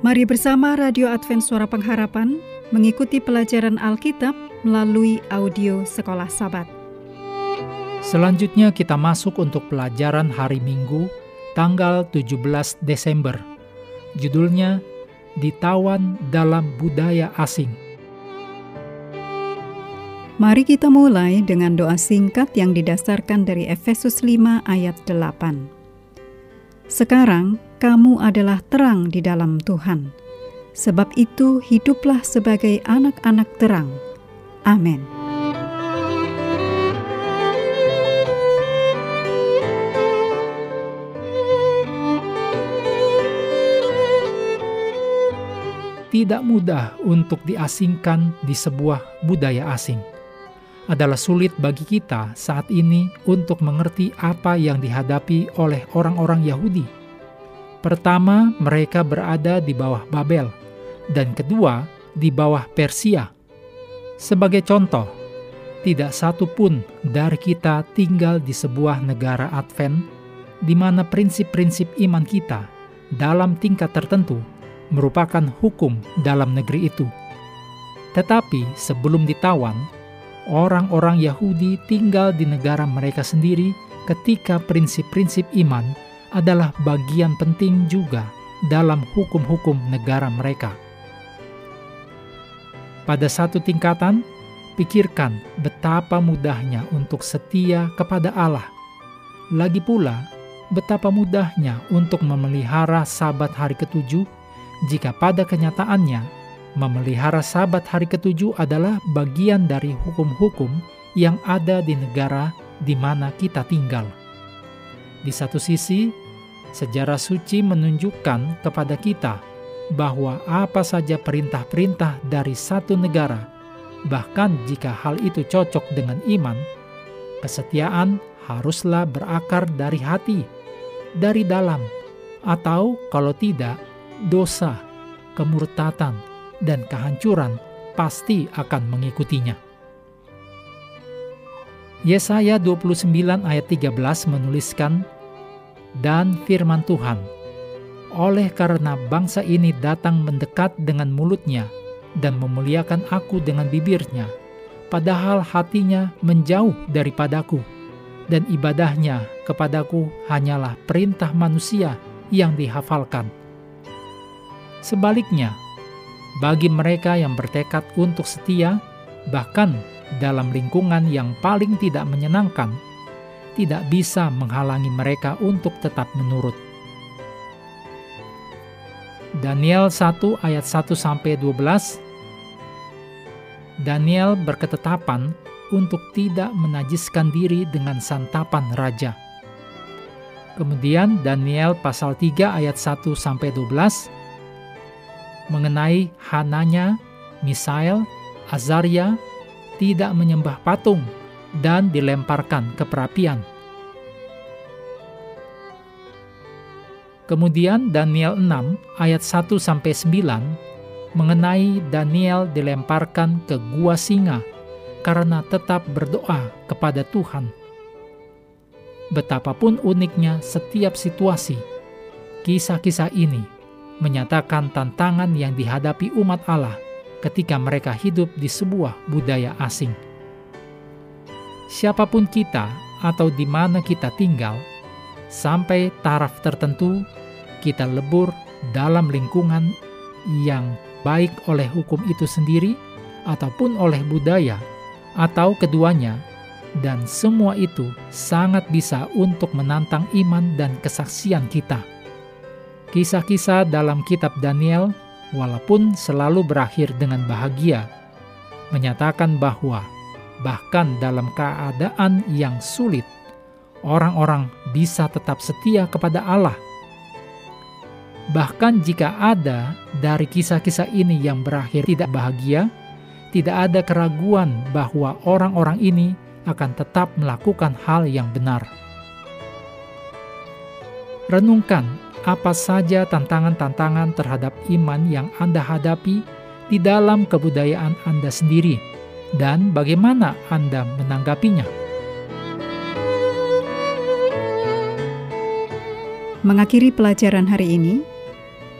Mari bersama Radio Advent Suara Pengharapan mengikuti pelajaran Alkitab melalui audio Sekolah Sabat. Selanjutnya kita masuk untuk pelajaran hari Minggu tanggal 17 Desember. Judulnya Ditawan dalam Budaya Asing. Mari kita mulai dengan doa singkat yang didasarkan dari Efesus 5 ayat 8. Sekarang kamu adalah terang di dalam Tuhan. Sebab itu hiduplah sebagai anak-anak terang. Amin. Tidak mudah untuk diasingkan di sebuah budaya asing. Adalah sulit bagi kita saat ini untuk mengerti apa yang dihadapi oleh orang-orang Yahudi. Pertama, mereka berada di bawah Babel, dan kedua, di bawah Persia. Sebagai contoh, tidak satu pun dari kita tinggal di sebuah negara Advent di mana prinsip-prinsip iman kita dalam tingkat tertentu merupakan hukum dalam negeri itu. Tetapi sebelum ditawan, orang-orang Yahudi tinggal di negara mereka sendiri ketika prinsip-prinsip iman adalah bagian penting juga dalam hukum-hukum negara mereka. Pada satu tingkatan, pikirkan betapa mudahnya untuk setia kepada Allah. Lagi pula, betapa mudahnya untuk memelihara sabat hari ketujuh jika pada kenyataannya memelihara sabat hari ketujuh adalah bagian dari hukum-hukum yang ada di negara di mana kita tinggal. Di satu sisi, sejarah suci menunjukkan kepada kita bahwa apa saja perintah-perintah dari satu negara, bahkan jika hal itu cocok dengan iman, kesetiaan haruslah berakar dari hati, dari dalam, atau kalau tidak, dosa, kemurtatan, dan kehancuran pasti akan mengikutinya. Yesaya 29 ayat 13 menuliskan, Dan firman Tuhan, oleh karena bangsa ini datang mendekat dengan mulutnya dan memuliakan aku dengan bibirnya, padahal hatinya menjauh daripadaku, dan ibadahnya kepadaku hanyalah perintah manusia yang dihafalkan Sebaliknya, bagi mereka yang bertekad untuk setia, bahkan dalam lingkungan yang paling tidak menyenangkan, tidak bisa menghalangi mereka untuk tetap menurut. Daniel 1 ayat 1 sampai 12 Daniel berketetapan untuk tidak menajiskan diri dengan santapan raja. Kemudian Daniel pasal 3 ayat 1 sampai 12 mengenai Hananya, Misael, Azaria tidak menyembah patung dan dilemparkan ke perapian. Kemudian Daniel 6 ayat 1 sampai 9 mengenai Daniel dilemparkan ke gua singa karena tetap berdoa kepada Tuhan. Betapapun uniknya setiap situasi, kisah-kisah ini menyatakan tantangan yang dihadapi umat Allah ketika mereka hidup di sebuah budaya asing. Siapa pun kita atau di mana kita tinggal, sampai taraf tertentu kita lebur dalam lingkungan yang baik oleh hukum itu sendiri ataupun oleh budaya atau keduanya dan semua itu sangat bisa untuk menantang iman dan kesaksian kita. Kisah-kisah dalam kitab Daniel, walaupun selalu berakhir dengan bahagia, menyatakan bahwa bahkan dalam keadaan yang sulit, orang-orang bisa tetap setia kepada Allah. Bahkan jika ada dari kisah-kisah ini yang berakhir tidak bahagia, tidak ada keraguan bahwa orang-orang ini akan tetap melakukan hal yang benar. Renungkan apa saja tantangan-tantangan terhadap iman yang Anda hadapi di dalam kebudayaan Anda sendiri, dan bagaimana Anda menanggapinya. Mengakhiri pelajaran hari ini,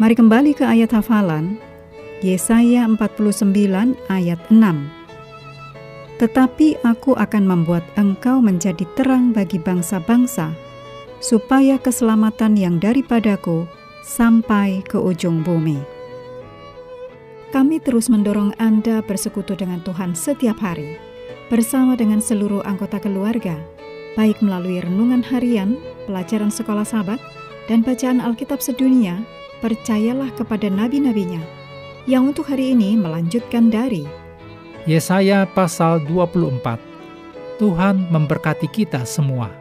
Mari kembali ke ayat hafalan, Yesaya 49 ayat 6. Tetapi aku akan membuat engkau menjadi terang bagi bangsa-bangsa, supaya keselamatan yang daripadaku sampai ke ujung bumi. Kami terus mendorong Anda bersekutu dengan Tuhan setiap hari, bersama dengan seluruh anggota keluarga, baik melalui renungan harian, pelajaran sekolah sahabat, dan bacaan Alkitab sedunia percayalah kepada nabi-nabinya yang untuk hari ini melanjutkan dari Yesaya pasal 24. Tuhan memberkati kita semua.